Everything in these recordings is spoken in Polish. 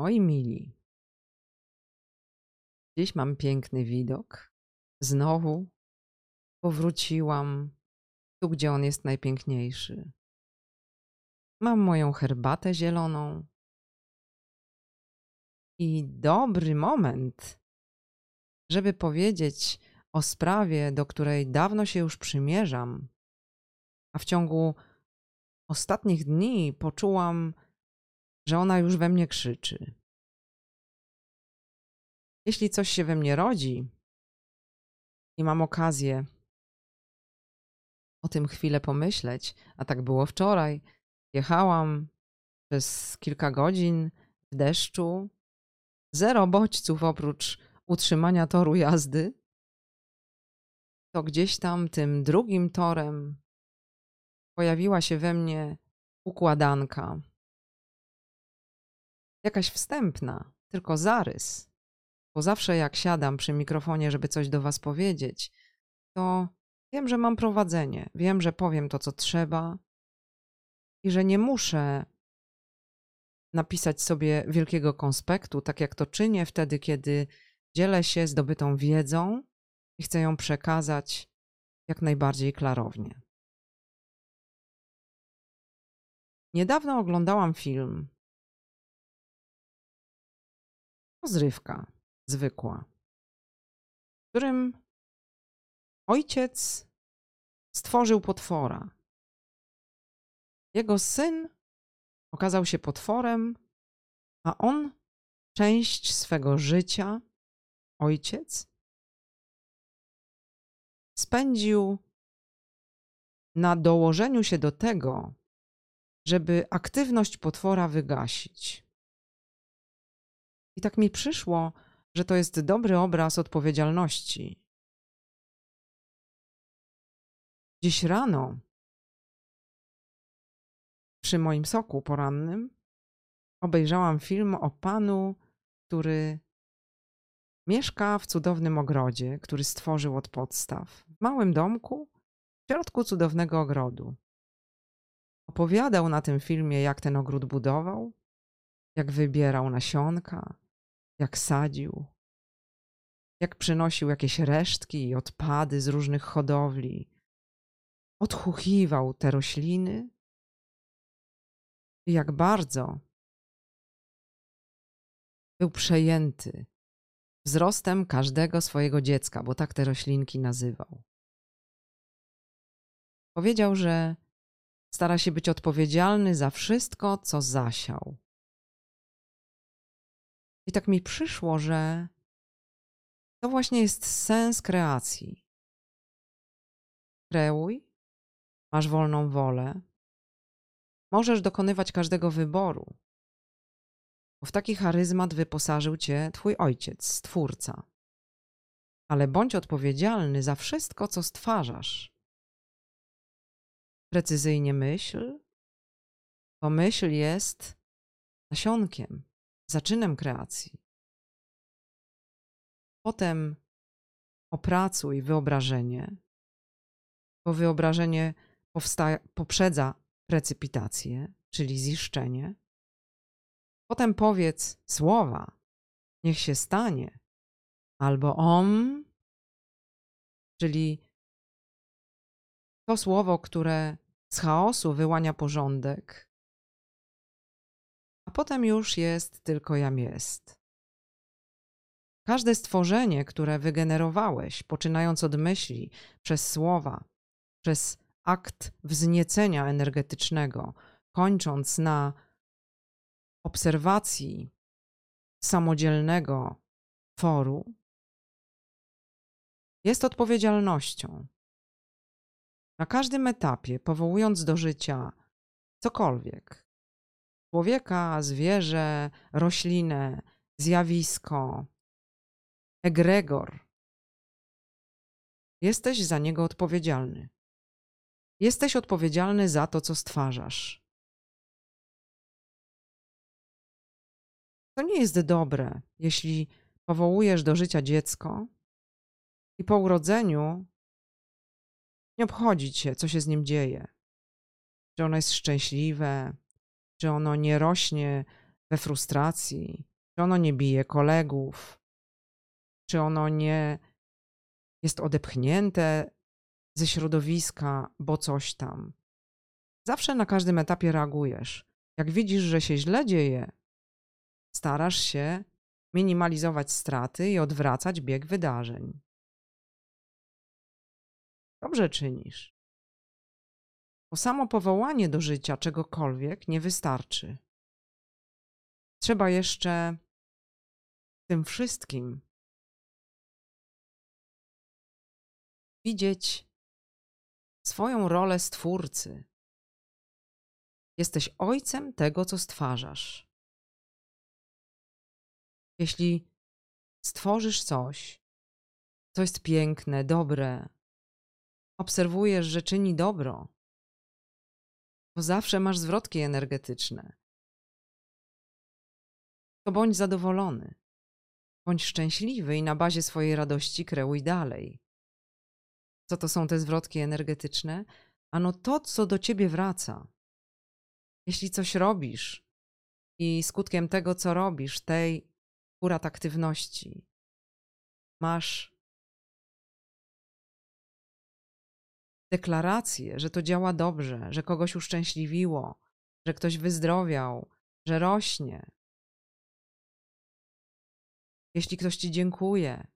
Moi mili, dziś mam piękny widok. Znowu powróciłam tu, gdzie on jest najpiękniejszy. Mam moją herbatę zieloną i dobry moment, żeby powiedzieć o sprawie, do której dawno się już przymierzam, a w ciągu ostatnich dni poczułam, że ona już we mnie krzyczy. Jeśli coś się we mnie rodzi i mam okazję o tym chwilę pomyśleć, a tak było wczoraj, jechałam przez kilka godzin w deszczu, zero bodźców oprócz utrzymania toru jazdy, to gdzieś tam tym drugim torem pojawiła się we mnie układanka. Jakaś wstępna, tylko zarys. Bo zawsze jak siadam przy mikrofonie, żeby coś do Was powiedzieć, to wiem, że mam prowadzenie, wiem, że powiem to, co trzeba i że nie muszę napisać sobie wielkiego konspektu, tak jak to czynię wtedy, kiedy dzielę się zdobytą wiedzą i chcę ją przekazać jak najbardziej klarownie. Niedawno oglądałam film. Rozrywka zwykła, w którym ojciec stworzył potwora. Jego syn okazał się potworem, a on część swego życia, ojciec, spędził na dołożeniu się do tego, żeby aktywność potwora wygasić. I tak mi przyszło, że to jest dobry obraz odpowiedzialności. Dziś rano, przy moim soku porannym, obejrzałam film o panu, który mieszka w cudownym ogrodzie, który stworzył od podstaw, w małym domku, w środku cudownego ogrodu. Opowiadał na tym filmie, jak ten ogród budował, jak wybierał nasionka, jak sadził, jak przynosił jakieś resztki i odpady z różnych hodowli, odchuchiwał te rośliny i jak bardzo był przejęty wzrostem każdego swojego dziecka, bo tak te roślinki nazywał. Powiedział, że stara się być odpowiedzialny za wszystko, co zasiał. I tak mi przyszło, że to właśnie jest sens kreacji. Kreuj, masz wolną wolę, możesz dokonywać każdego wyboru, bo w taki charyzmat wyposażył cię Twój ojciec, Stwórca. Ale bądź odpowiedzialny za wszystko, co stwarzasz. Precyzyjnie myśl, bo myśl jest nasionkiem, zaczynem kreacji. Potem opracuj wyobrażenie, bo wyobrażenie poprzedza precypitację, czyli ziszczenie. Potem powiedz słowa, niech się stanie, albo om, czyli to słowo, które z chaosu wyłania porządek, a potem już jest tylko jam jest. Każde stworzenie, które wygenerowałeś, poczynając od myśli, przez słowa, przez akt wzniecenia energetycznego, kończąc na obserwacji samodzielnego foru, jest odpowiedzialnością. Na każdym etapie, powołując do życia cokolwiek człowieka, zwierzę, roślinę, zjawisko, egregor jesteś za niego odpowiedzialny. Jesteś odpowiedzialny za to, co stwarzasz. To nie jest dobre, jeśli powołujesz do życia dziecko i po urodzeniu nie obchodzi cię, co się z nim dzieje. Czy ono jest szczęśliwe, czy ono nie rośnie we frustracji, czy ono nie bije kolegów, czy ono nie jest odepchnięte ze środowiska, bo coś tam. Zawsze na każdym etapie reagujesz. Jak widzisz, że się źle dzieje, starasz się minimalizować straty i odwracać bieg wydarzeń. Dobrze czynisz. Bo samo powołanie do życia czegokolwiek nie wystarczy. Trzeba jeszcze tym wszystkim widzieć swoją rolę stwórcy. Jesteś ojcem tego, co stwarzasz. Jeśli stworzysz coś, co jest piękne, dobre, obserwujesz, że czyni dobro, to zawsze masz zwrotki energetyczne. To bądź zadowolony, bądź szczęśliwy i na bazie swojej radości kreuj dalej. Co to są te zwrotki energetyczne? Ano to, co do ciebie wraca. Jeśli coś robisz i skutkiem tego, co robisz, tej akurat aktywności, masz deklarację, że to działa dobrze, że kogoś uszczęśliwiło, że ktoś wyzdrowiał, że rośnie. Jeśli ktoś ci dziękuje,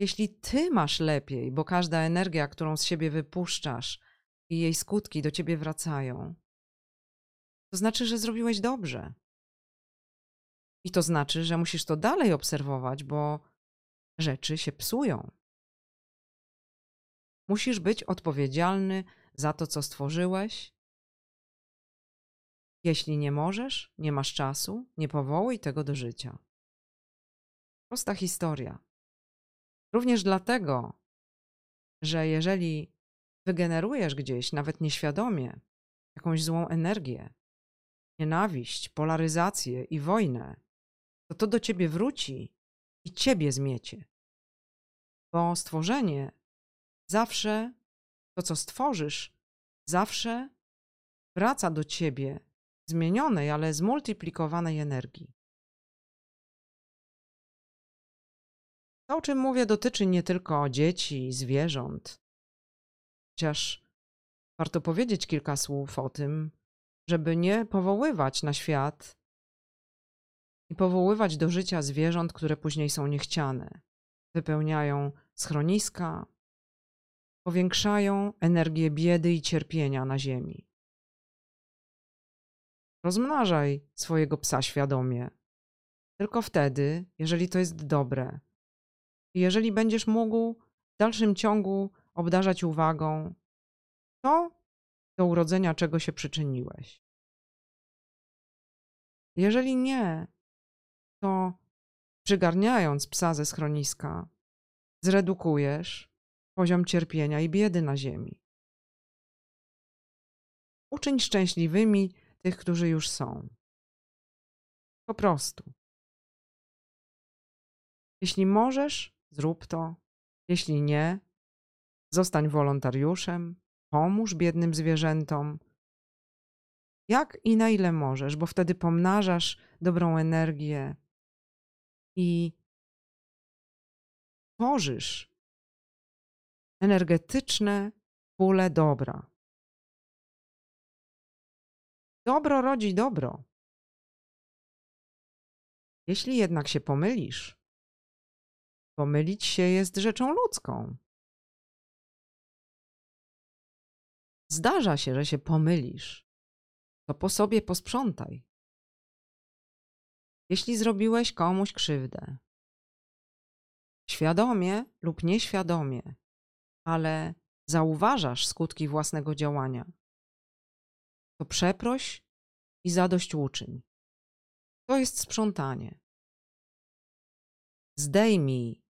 jeśli ty masz lepiej, bo każda energia, którą z siebie wypuszczasz i jej skutki do ciebie wracają, to znaczy, że zrobiłeś dobrze. I to znaczy, że musisz to dalej obserwować, bo rzeczy się psują. Musisz być odpowiedzialny za to, co stworzyłeś. Jeśli nie możesz, nie masz czasu, nie powołuj tego do życia. Prosta historia. Również dlatego, że jeżeli wygenerujesz gdzieś, nawet nieświadomie, jakąś złą energię, nienawiść, polaryzację i wojnę, to to do ciebie wróci i ciebie zmiecie. Bo stworzenie zawsze, to co stworzysz, zawsze wraca do ciebie zmienionej, ale zmultiplikowanej energii. To, o czym mówię, dotyczy nie tylko dzieci i zwierząt. Chociaż warto powiedzieć kilka słów o tym, żeby nie powoływać na świat i powoływać do życia zwierząt, które później są niechciane. Wypełniają schroniska, powiększają energię biedy i cierpienia na ziemi. Rozmnażaj swojego psa świadomie. Tylko wtedy, jeżeli to jest dobre, jeżeli będziesz mógł w dalszym ciągu obdarzać uwagą to, do urodzenia czego się przyczyniłeś. Jeżeli nie, to przygarniając psa ze schroniska, zredukujesz poziom cierpienia i biedy na ziemi. Uczyń szczęśliwymi tych, którzy już są. Po prostu. Jeśli możesz, zrób to. Jeśli nie, zostań wolontariuszem, pomóż biednym zwierzętom. Jak i na ile możesz, bo wtedy pomnażasz dobrą energię i tworzysz energetyczne pole dobra. Dobro rodzi dobro. Jeśli jednak się pomylisz, Pomylić się jest rzeczą ludzką. Zdarza się, że się pomylisz. To po sobie posprzątaj. Jeśli zrobiłeś komuś krzywdę, świadomie lub nieświadomie, ale zauważasz skutki własnego działania, to przeproś i zadośćuczyń. To jest sprzątanie. Zdejmij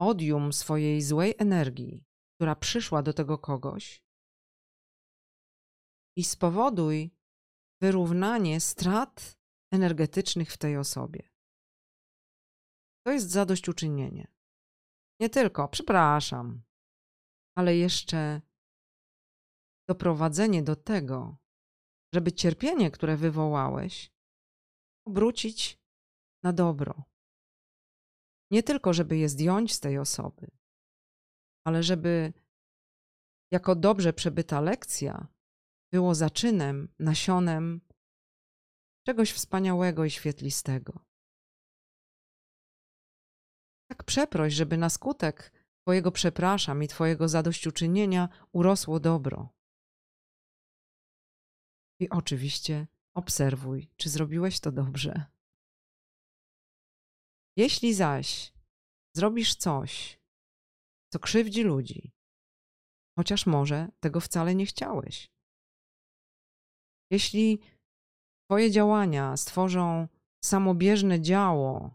odium swojej złej energii, która przyszła do tego kogoś, i spowoduj wyrównanie strat energetycznych w tej osobie. To jest zadośćuczynienie. Nie tylko, przepraszam, ale jeszcze doprowadzenie do tego, żeby cierpienie, które wywołałeś, obrócić na dobro. Nie tylko, żeby je zdjąć z tej osoby, ale żeby jako dobrze przebyta lekcja było zaczynem, nasionem czegoś wspaniałego i świetlistego. Tak przeproś, żeby na skutek Twojego przepraszam i Twojego zadośćuczynienia urosło dobro. I oczywiście obserwuj, czy zrobiłeś to dobrze. Jeśli zaś zrobisz coś, co krzywdzi ludzi, chociaż może tego wcale nie chciałeś, jeśli Twoje działania stworzą samobieżne działo,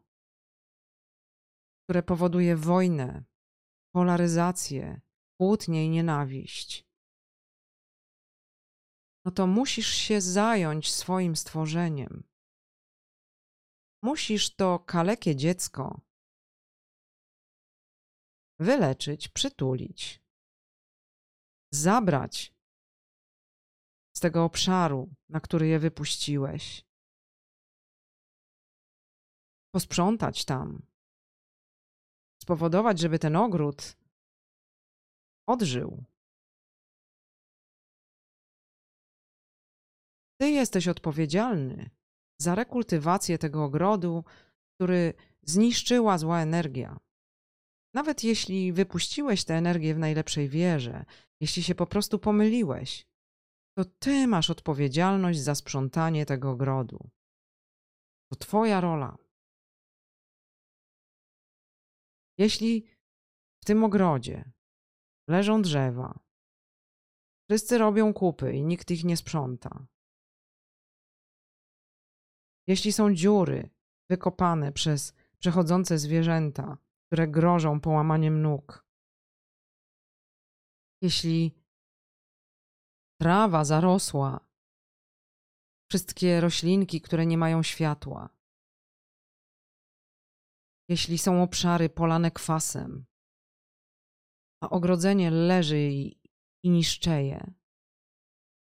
które powoduje wojnę, polaryzację, kłótnię i nienawiść, no to musisz się zająć swoim stworzeniem. Musisz to kalekie dziecko wyleczyć, przytulić, zabrać z tego obszaru, na który je wypuściłeś, posprzątać tam, spowodować, żeby ten ogród odżył. Ty jesteś odpowiedzialny za rekultywację tego ogrodu, który zniszczyła zła energia. Nawet jeśli wypuściłeś tę energię w najlepszej wierze, jeśli się po prostu pomyliłeś, to ty masz odpowiedzialność za sprzątanie tego ogrodu. To twoja rola. Jeśli w tym ogrodzie leżą drzewa, wszyscy robią kupy i nikt ich nie sprząta, jeśli są dziury wykopane przez przechodzące zwierzęta, które grożą połamaniem nóg, jeśli trawa zarosła, wszystkie roślinki, które nie mają światła, jeśli są obszary polane kwasem, a ogrodzenie leży i, i niszczeje,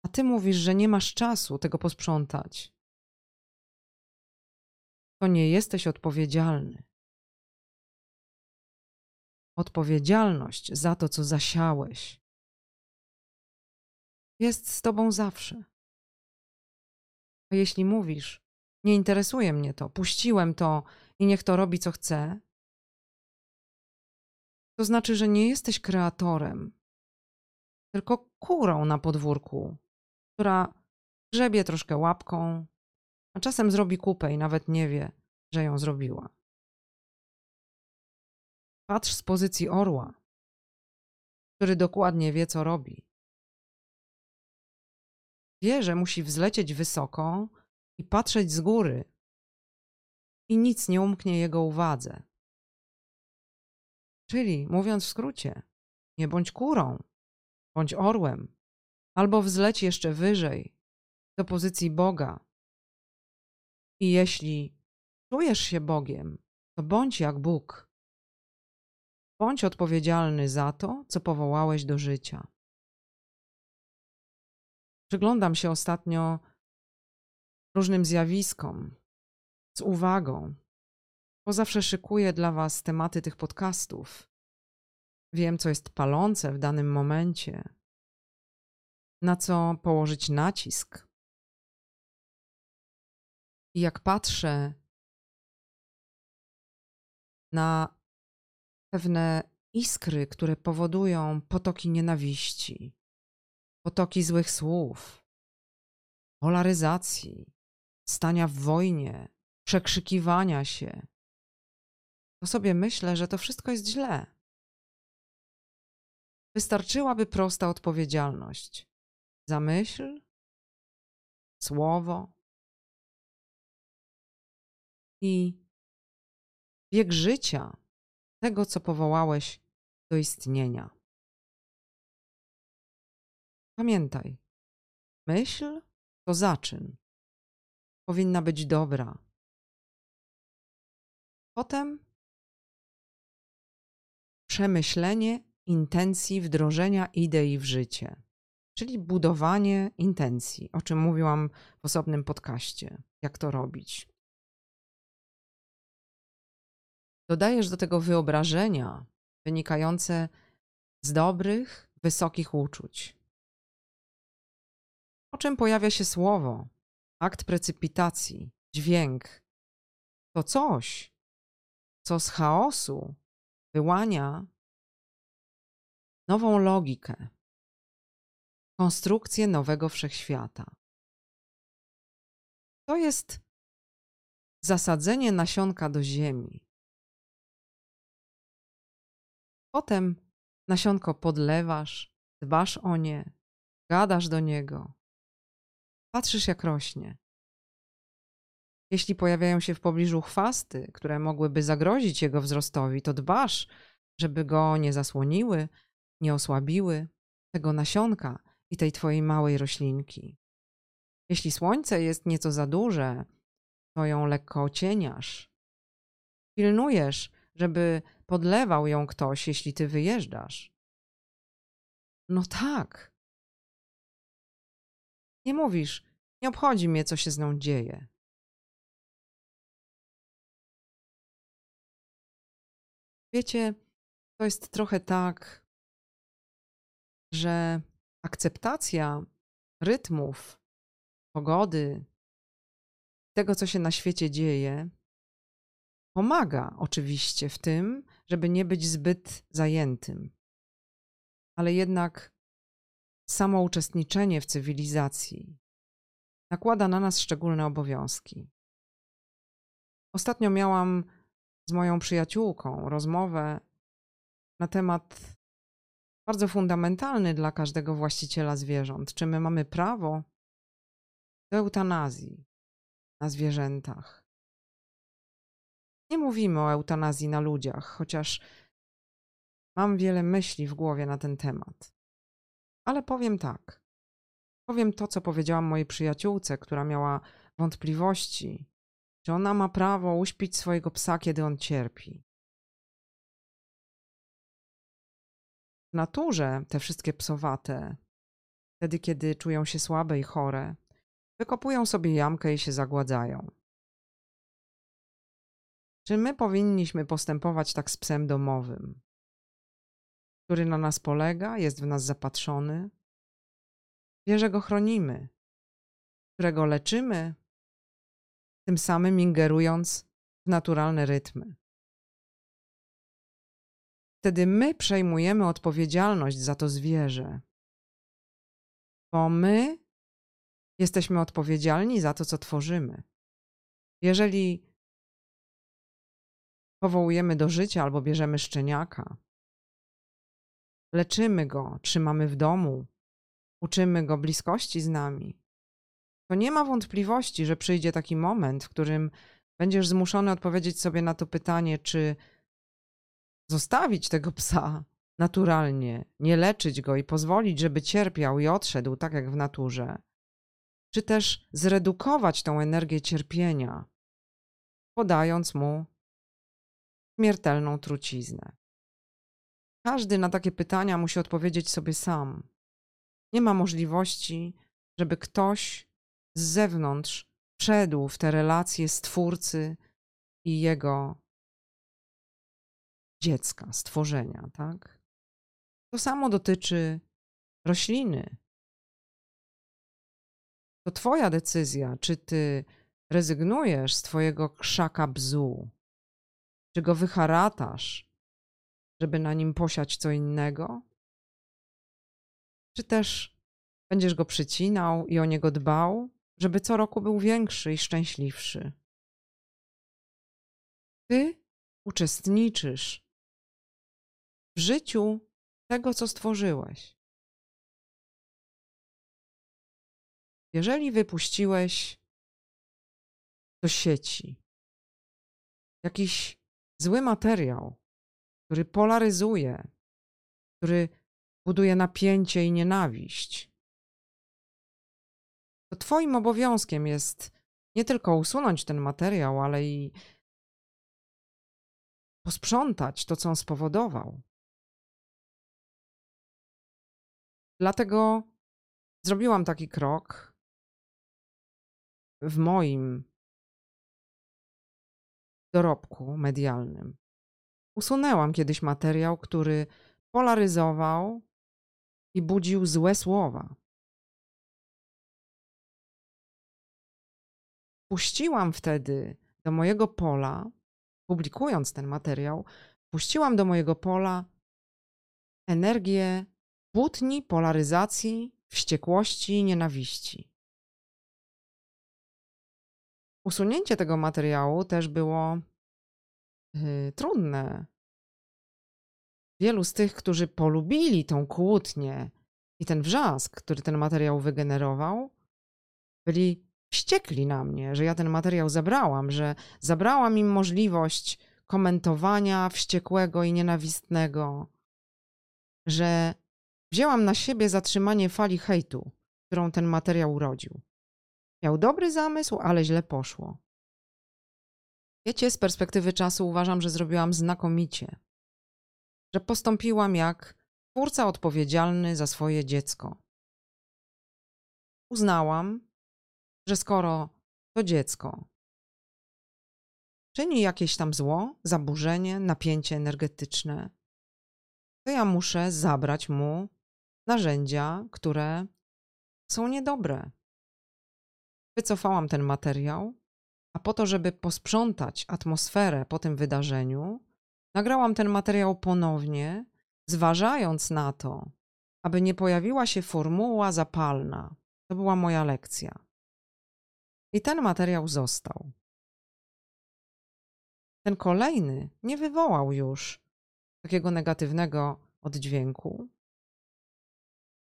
a ty mówisz, że nie masz czasu tego posprzątać, to nie jesteś odpowiedzialny. Odpowiedzialność za to, co zasiałeś, jest z tobą zawsze. A jeśli mówisz, nie interesuje mnie to, puściłem to i niech to robi, co chce, to znaczy, że nie jesteś kreatorem, tylko kurą na podwórku, która grzebie troszkę łapką, a czasem zrobi kupę i nawet nie wie, że ją zrobiła. Patrz z pozycji orła, który dokładnie wie, co robi. Wie, że musi wzlecieć wysoko i patrzeć z góry, i nic nie umknie jego uwadze. Czyli, mówiąc w skrócie, nie bądź kurą, bądź orłem, albo wzleć jeszcze wyżej, do pozycji Boga. I jeśli czujesz się Bogiem, to bądź jak Bóg. Bądź odpowiedzialny za to, co powołałeś do życia. Przyglądam się ostatnio różnym zjawiskom z uwagą, bo zawsze szykuję dla Was tematy tych podcastów. Wiem, co jest palące w danym momencie, na co położyć nacisk. I jak patrzę na pewne iskry, które powodują potoki nienawiści, potoki złych słów, polaryzacji, stania w wojnie, przekrzykiwania się, to sobie myślę, że to wszystko jest źle. Wystarczyłaby prosta odpowiedzialność za myśl, słowo i wiek życia tego, co powołałeś do istnienia. Pamiętaj, myśl to zaczyn. Powinna być dobra. Potem przemyślenie intencji wdrożenia idei w życie, czyli budowanie intencji, o czym mówiłam w osobnym podcaście, jak to robić. dodajesz do tego wyobrażenia wynikające z dobrych, wysokich uczuć. Po czym pojawia się słowo, akt precypitacji, dźwięk. To coś, co z chaosu wyłania nową logikę, konstrukcję nowego wszechświata. To jest zasadzenie nasionka do ziemi. Potem nasionko podlewasz, dbasz o nie, gadasz do niego, patrzysz jak rośnie. Jeśli pojawiają się w pobliżu chwasty, które mogłyby zagrozić jego wzrostowi, to dbasz, żeby go nie zasłoniły, nie osłabiły tego nasionka i tej twojej małej roślinki. Jeśli słońce jest nieco za duże, to ją lekko ocieniasz. Pilnujesz, żeby podlewał ją ktoś, jeśli ty wyjeżdżasz. No tak. Nie mówisz, nie obchodzi mnie, co się z nią dzieje. Wiecie, to jest trochę tak, że akceptacja rytmów, pogody, tego, co się na świecie dzieje, pomaga oczywiście w tym, żeby nie być zbyt zajętym. Ale jednak samo uczestniczenie w cywilizacji nakłada na nas szczególne obowiązki. Ostatnio miałam z moją przyjaciółką rozmowę na temat bardzo fundamentalny dla każdego właściciela zwierząt. Czy my mamy prawo do eutanazji na zwierzętach? Nie mówimy o eutanazji na ludziach, chociaż mam wiele myśli w głowie na ten temat. Ale powiem tak. Powiem to, co powiedziałam mojej przyjaciółce, która miała wątpliwości, czy ona ma prawo uśpić swojego psa, kiedy on cierpi. W naturze te wszystkie psowate, wtedy kiedy czują się słabe i chore, wykopują sobie jamkę i się zagładzają. Czy my powinniśmy postępować tak z psem domowym, który na nas polega, jest w nas zapatrzony, wie, że go chronimy, którego leczymy, tym samym ingerując w naturalne rytmy? Wtedy my przejmujemy odpowiedzialność za to zwierzę, bo my jesteśmy odpowiedzialni za to, co tworzymy. Jeżeli powołujemy do życia albo bierzemy szczeniaka, leczymy go, trzymamy w domu, uczymy go bliskości z nami, to nie ma wątpliwości, że przyjdzie taki moment, w którym będziesz zmuszony odpowiedzieć sobie na to pytanie, czy zostawić tego psa naturalnie, nie leczyć go i pozwolić, żeby cierpiał i odszedł tak jak w naturze, czy też zredukować tą energię cierpienia, podając mu śmiertelną truciznę. Każdy na takie pytania musi odpowiedzieć sobie sam. Nie ma możliwości, żeby ktoś z zewnątrz wszedł w te relacje stwórcy i jego dziecka, stworzenia, tak? To samo dotyczy rośliny. To Twoja decyzja, czy Ty rezygnujesz z Twojego krzaka bzu, czy go wyharatasz, żeby na nim posiać co innego, czy też będziesz go przycinał i o niego dbał, żeby co roku był większy i szczęśliwszy. Ty uczestniczysz w życiu tego, co stworzyłeś. Jeżeli wypuściłeś do sieci jakiś zły materiał, który polaryzuje, który buduje napięcie i nienawiść, to Twoim obowiązkiem jest nie tylko usunąć ten materiał, ale i posprzątać to, co on spowodował. Dlatego zrobiłam taki krok w moim dorobku medialnym. Usunęłam kiedyś materiał, który polaryzował i budził złe słowa. Puściłam wtedy do mojego pola, publikując ten materiał, puściłam do mojego pola energię butni, polaryzacji, wściekłości i nienawiści. Usunięcie tego materiału też było yy, trudne. Wielu z tych, którzy polubili tą kłótnię i ten wrzask, który ten materiał wygenerował, byli wściekli na mnie, że ja ten materiał zabrałam, że zabrałam im możliwość komentowania wściekłego i nienawistnego, że wzięłam na siebie zatrzymanie fali hejtu, którą ten materiał urodził. Miał dobry zamysł, ale źle poszło. Wiecie, z perspektywy czasu uważam, że zrobiłam znakomicie, że postąpiłam jak twórca odpowiedzialny za swoje dziecko. Uznałam, że skoro to dziecko czyni jakieś tam zło, zaburzenie, napięcie energetyczne, to ja muszę zabrać mu narzędzia, które są niedobre. Wycofałam ten materiał, a po to, żeby posprzątać atmosferę po tym wydarzeniu, nagrałam ten materiał ponownie, zważając na to, aby nie pojawiła się formuła zapalna. To była moja lekcja. I ten materiał został. Ten kolejny nie wywołał już takiego negatywnego oddźwięku.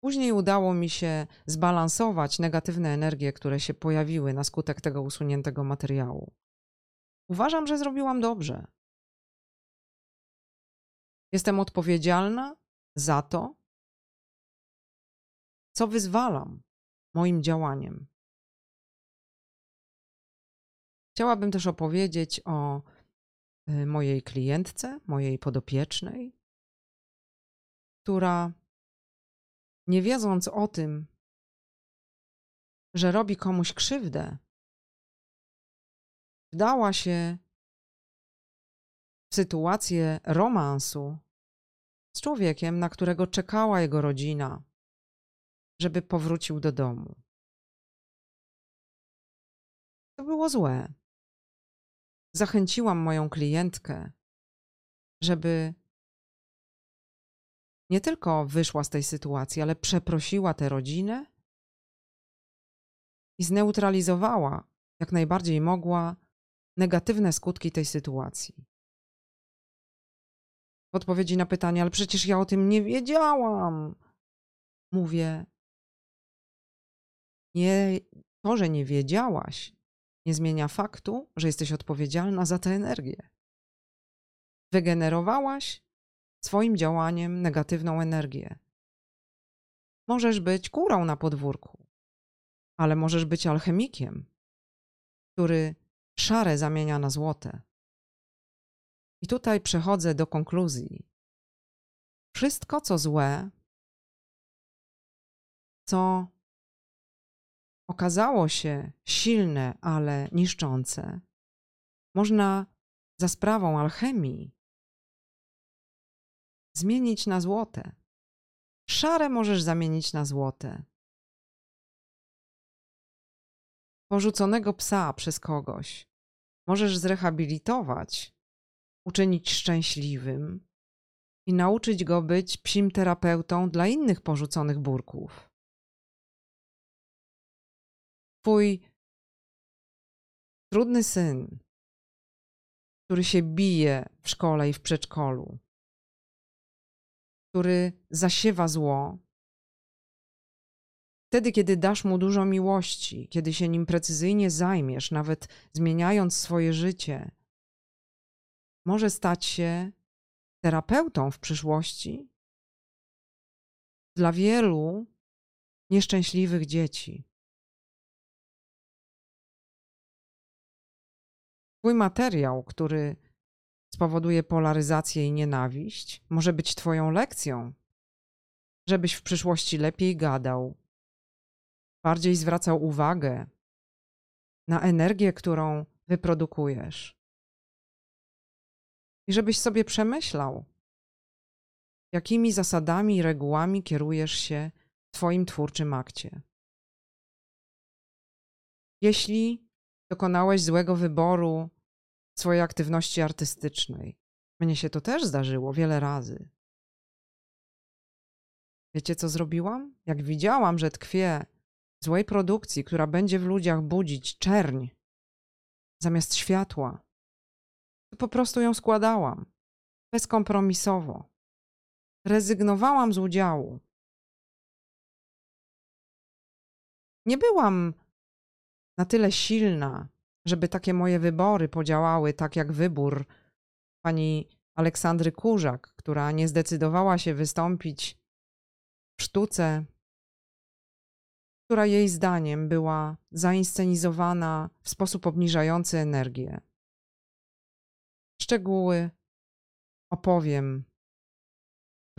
Później udało mi się zbalansować negatywne energie, które się pojawiły na skutek tego usuniętego materiału. Uważam, że zrobiłam dobrze. Jestem odpowiedzialna za to, co wyzwalam moim działaniem. Chciałabym też opowiedzieć o y, mojej klientce, mojej podopiecznej, która nie wiedząc o tym, że robi komuś krzywdę, wdała się w sytuację romansu z człowiekiem, na którego czekała jego rodzina, żeby powrócił do domu. To było złe zachęciłam moją klientkę, żeby nie tylko wyszła z tej sytuacji, ale przeprosiła tę rodzinę i zneutralizowała jak najbardziej mogła negatywne skutki tej sytuacji. W odpowiedzi na pytanie, ale przecież ja o tym nie wiedziałam. Mówię, nie, to, że nie wiedziałaś, nie zmienia faktu, że jesteś odpowiedzialna za tę energię. Wygenerowałaś swoim działaniem negatywną energię. Możesz być kurą na podwórku, ale możesz być alchemikiem, który szare zamienia na złote. I tutaj przechodzę do konkluzji. Wszystko, co złe, co okazało się silne, ale niszczące, można za sprawą alchemii zmienić na złote. Szare możesz zamienić na złote. Porzuconego psa przez kogoś możesz zrehabilitować, uczynić szczęśliwym i nauczyć go być psim terapeutą dla innych porzuconych burków. Twój trudny syn, który się bije w szkole i w przedszkolu, który zasiewa zło, wtedy, kiedy dasz mu dużo miłości, kiedy się nim precyzyjnie zajmiesz, nawet zmieniając swoje życie, może stać się terapeutą w przyszłości dla wielu nieszczęśliwych dzieci. Twój materiał, który spowoduje polaryzację i nienawiść, może być Twoją lekcją, żebyś w przyszłości lepiej gadał, bardziej zwracał uwagę na energię, którą wyprodukujesz. I żebyś sobie przemyślał, jakimi zasadami i regułami kierujesz się w Twoim twórczym akcie. Jeśli dokonałeś złego wyboru swojej aktywności artystycznej, mnie się to też zdarzyło wiele razy. Wiecie, co zrobiłam? Jak widziałam, że tkwię złej produkcji, która będzie w ludziach budzić czerń zamiast światła, to po prostu ją składałam bezkompromisowo. Rezygnowałam z udziału. Nie byłam na tyle silna, żeby takie moje wybory podziałały tak jak wybór pani Aleksandry Kurzak, która nie zdecydowała się wystąpić w sztuce, która jej zdaniem była zainscenizowana w sposób obniżający energię. Szczegóły opowiem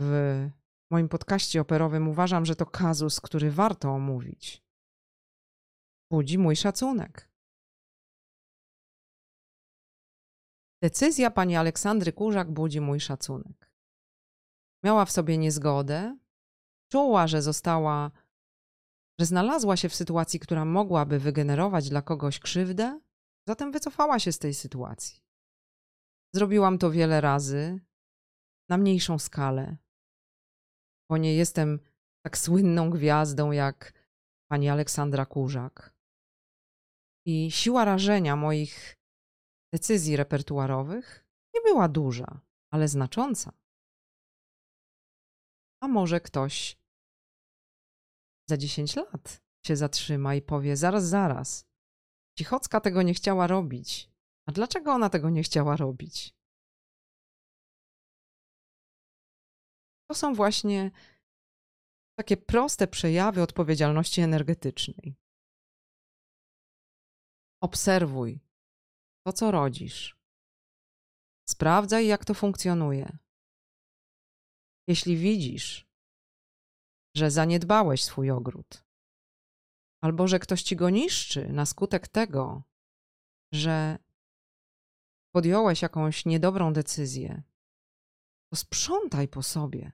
w moim podcaście operowym. Uważam, że to kazus, który warto omówić. Budzi mój szacunek. Decyzja pani Aleksandry Kurzak budzi mój szacunek. Miała w sobie niezgodę, czuła, że została, że znalazła się w sytuacji, która mogłaby wygenerować dla kogoś krzywdę, zatem wycofała się z tej sytuacji. Zrobiłam to wiele razy, na mniejszą skalę, bo nie jestem tak słynną gwiazdą jak pani Aleksandra Kurzak. I siła rażenia moich decyzji repertuarowych nie była duża, ale znacząca. A może ktoś za 10 lat się zatrzyma i powie: Zaraz, zaraz. Cichocka tego nie chciała robić. A dlaczego ona tego nie chciała robić? To są właśnie takie proste przejawy odpowiedzialności energetycznej. Obserwuj to, co rodzisz. Sprawdzaj, jak to funkcjonuje. Jeśli widzisz, że zaniedbałeś swój ogród, albo że ktoś ci go niszczy na skutek tego, że podjąłeś jakąś niedobrą decyzję, to sprzątaj po sobie.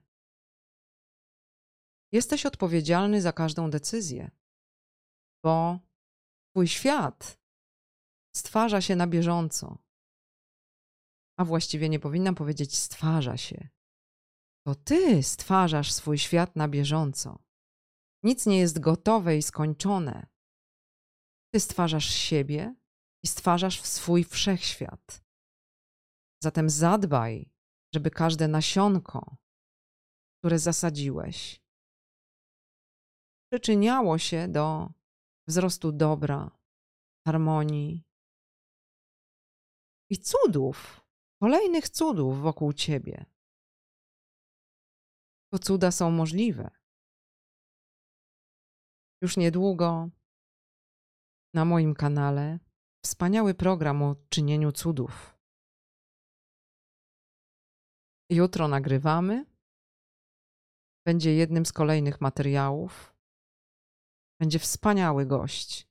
Jesteś odpowiedzialny za każdą decyzję, bo Twój świat stwarza się na bieżąco. A właściwie nie powinnam powiedzieć stwarza się. To Ty stwarzasz swój świat na bieżąco. Nic nie jest gotowe i skończone. Ty stwarzasz siebie i stwarzasz swój wszechświat. Zatem zadbaj, żeby każde nasionko, które zasadziłeś, przyczyniało się do wzrostu dobra, harmonii i cudów, kolejnych cudów wokół ciebie. To cuda są możliwe. Już niedługo na moim kanale wspaniały program o czynieniu cudów. Jutro nagrywamy. Będzie jednym z kolejnych materiałów. Będzie wspaniały gość,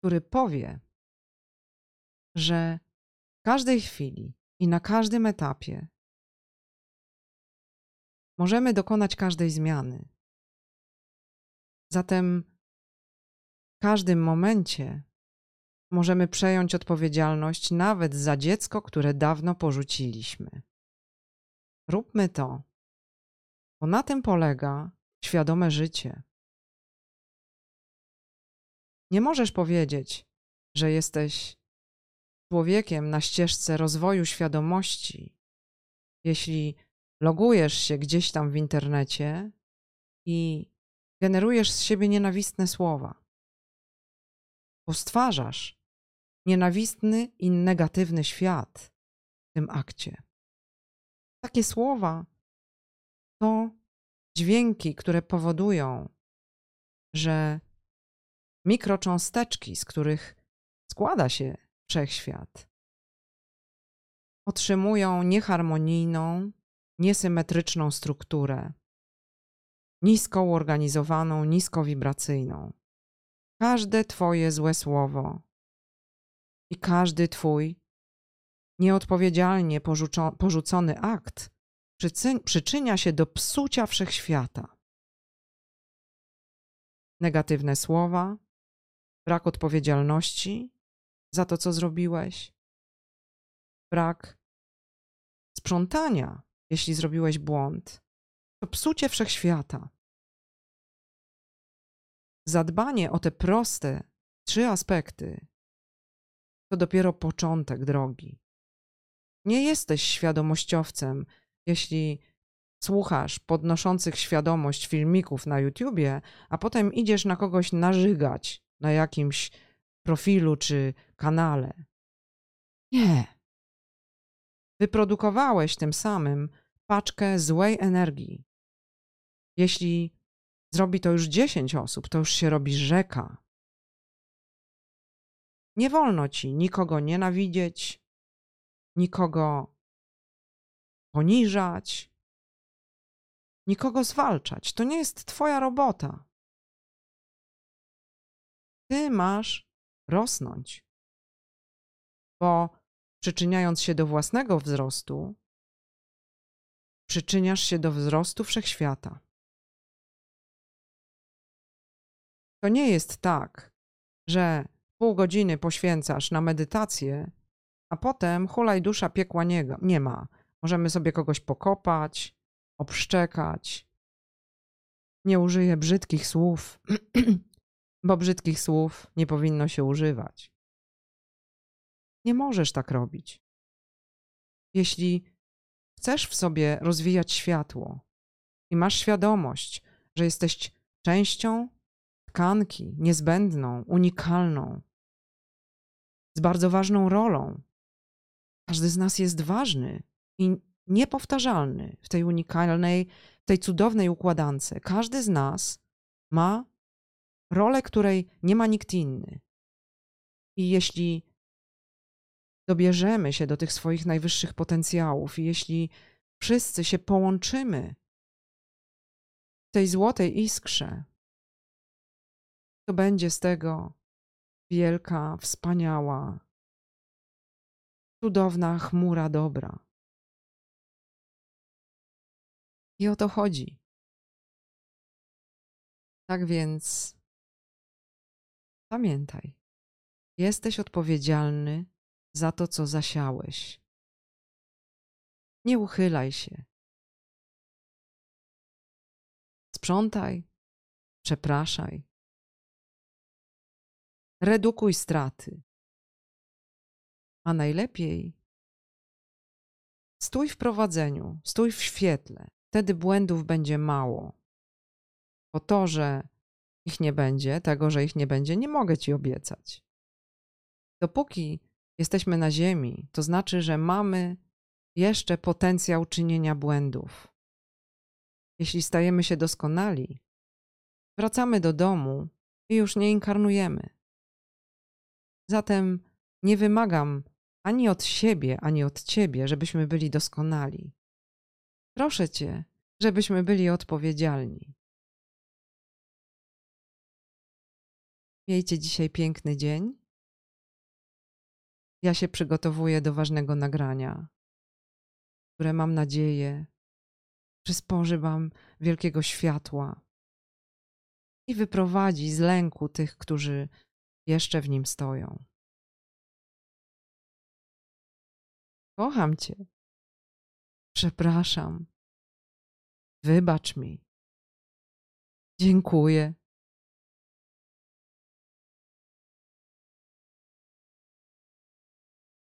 który powie, że w każdej chwili i na każdym etapie możemy dokonać każdej zmiany. Zatem w każdym momencie możemy przejąć odpowiedzialność nawet za dziecko, które dawno porzuciliśmy. Róbmy to, bo na tym polega świadome życie. Nie możesz powiedzieć, że jesteś człowiekiem na ścieżce rozwoju świadomości, jeśli logujesz się gdzieś tam w internecie i generujesz z siebie nienawistne słowa, bo stwarzasz nienawistny i negatywny świat w tym akcie. Takie słowa to dźwięki, które powodują, że mikrocząsteczki, z których składa się wszechświat, otrzymują nieharmonijną, niesymetryczną strukturę, nisko uorganizowaną, niskowibracyjną. Każde Twoje złe słowo I każdy twój nieodpowiedzialnie porzucony akt przyczynia się do psucia wszechświata. Negatywne słowa, brak odpowiedzialności za to, co zrobiłeś, brak sprzątania, jeśli zrobiłeś błąd, to psucie wszechświata. Zadbanie o te proste trzy aspekty to dopiero początek drogi. Nie jesteś świadomościowcem, jeśli słuchasz podnoszących świadomość filmików na YouTubie, a potem idziesz na kogoś narzygać na jakimś profilu czy kanale. Nie. Wyprodukowałeś tym samym paczkę złej energii. Jeśli zrobi to już 10 osób, to już się robi rzeka. Nie wolno ci nikogo nienawidzieć, nikogo poniżać, nikogo zwalczać. To nie jest Twoja robota. Ty masz rosnąć, bo przyczyniając się do własnego wzrostu, przyczyniasz się do wzrostu wszechświata. To nie jest tak, że pół godziny poświęcasz na medytację, a potem hulaj dusza piekła nie, nie ma. Możemy sobie kogoś pokopać, obszczekać. Nie użyję brzydkich słów, bo brzydkich słów nie powinno się używać. Nie możesz tak robić. Jeśli chcesz w sobie rozwijać światło i masz świadomość, że jesteś częścią tkanki niezbędną, unikalną, z bardzo ważną rolą. Każdy z nas jest ważny i niepowtarzalny w tej unikalnej, w tej cudownej układance. Każdy z nas ma rolę, której nie ma nikt inny. I jeśli dobierzemy się do tych swoich najwyższych potencjałów i jeśli wszyscy się połączymy w tej złotej iskrze, to będzie z tego wielka, wspaniała, cudowna chmura dobra. I o to chodzi. Tak więc pamiętaj, jesteś odpowiedzialny za to, co zasiałeś. Nie uchylaj się. Sprzątaj, przepraszaj. Redukuj straty. A najlepiej stój w prowadzeniu, stój w świetle. Wtedy błędów będzie mało. Bo to, że ich nie będzie, tego, że ich nie będzie, nie mogę ci obiecać. Dopóki jesteśmy na Ziemi, to znaczy, że mamy jeszcze potencjał czynienia błędów. Jeśli stajemy się doskonali, wracamy do domu i już nie inkarnujemy. Zatem nie wymagam ani od siebie, ani od ciebie, żebyśmy byli doskonali. Proszę cię, żebyśmy byli odpowiedzialni. Miejcie dzisiaj piękny dzień. Ja się przygotowuję do ważnego nagrania, które mam nadzieję przysporzy Wam wielkiego światła i wyprowadzi z lęku tych, którzy jeszcze w nim stoją. Kocham Cię. Przepraszam. Wybacz mi. Dziękuję.